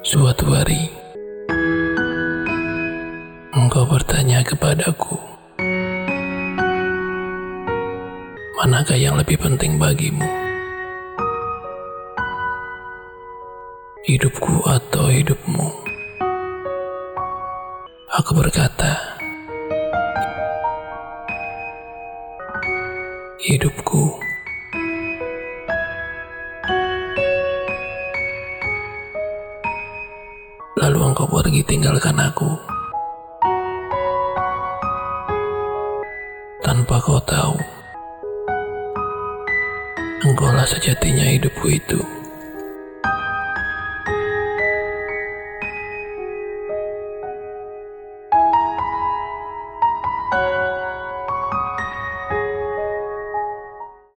Suatu hari, engkau bertanya kepadaku, manakah yang lebih penting bagimu? Hidupku atau hidupmu? Aku berkata, hidupku. Lalu engkau pergi tinggalkan aku. Tanpa kau tahu, engkaulah sejatinya hidupku itu.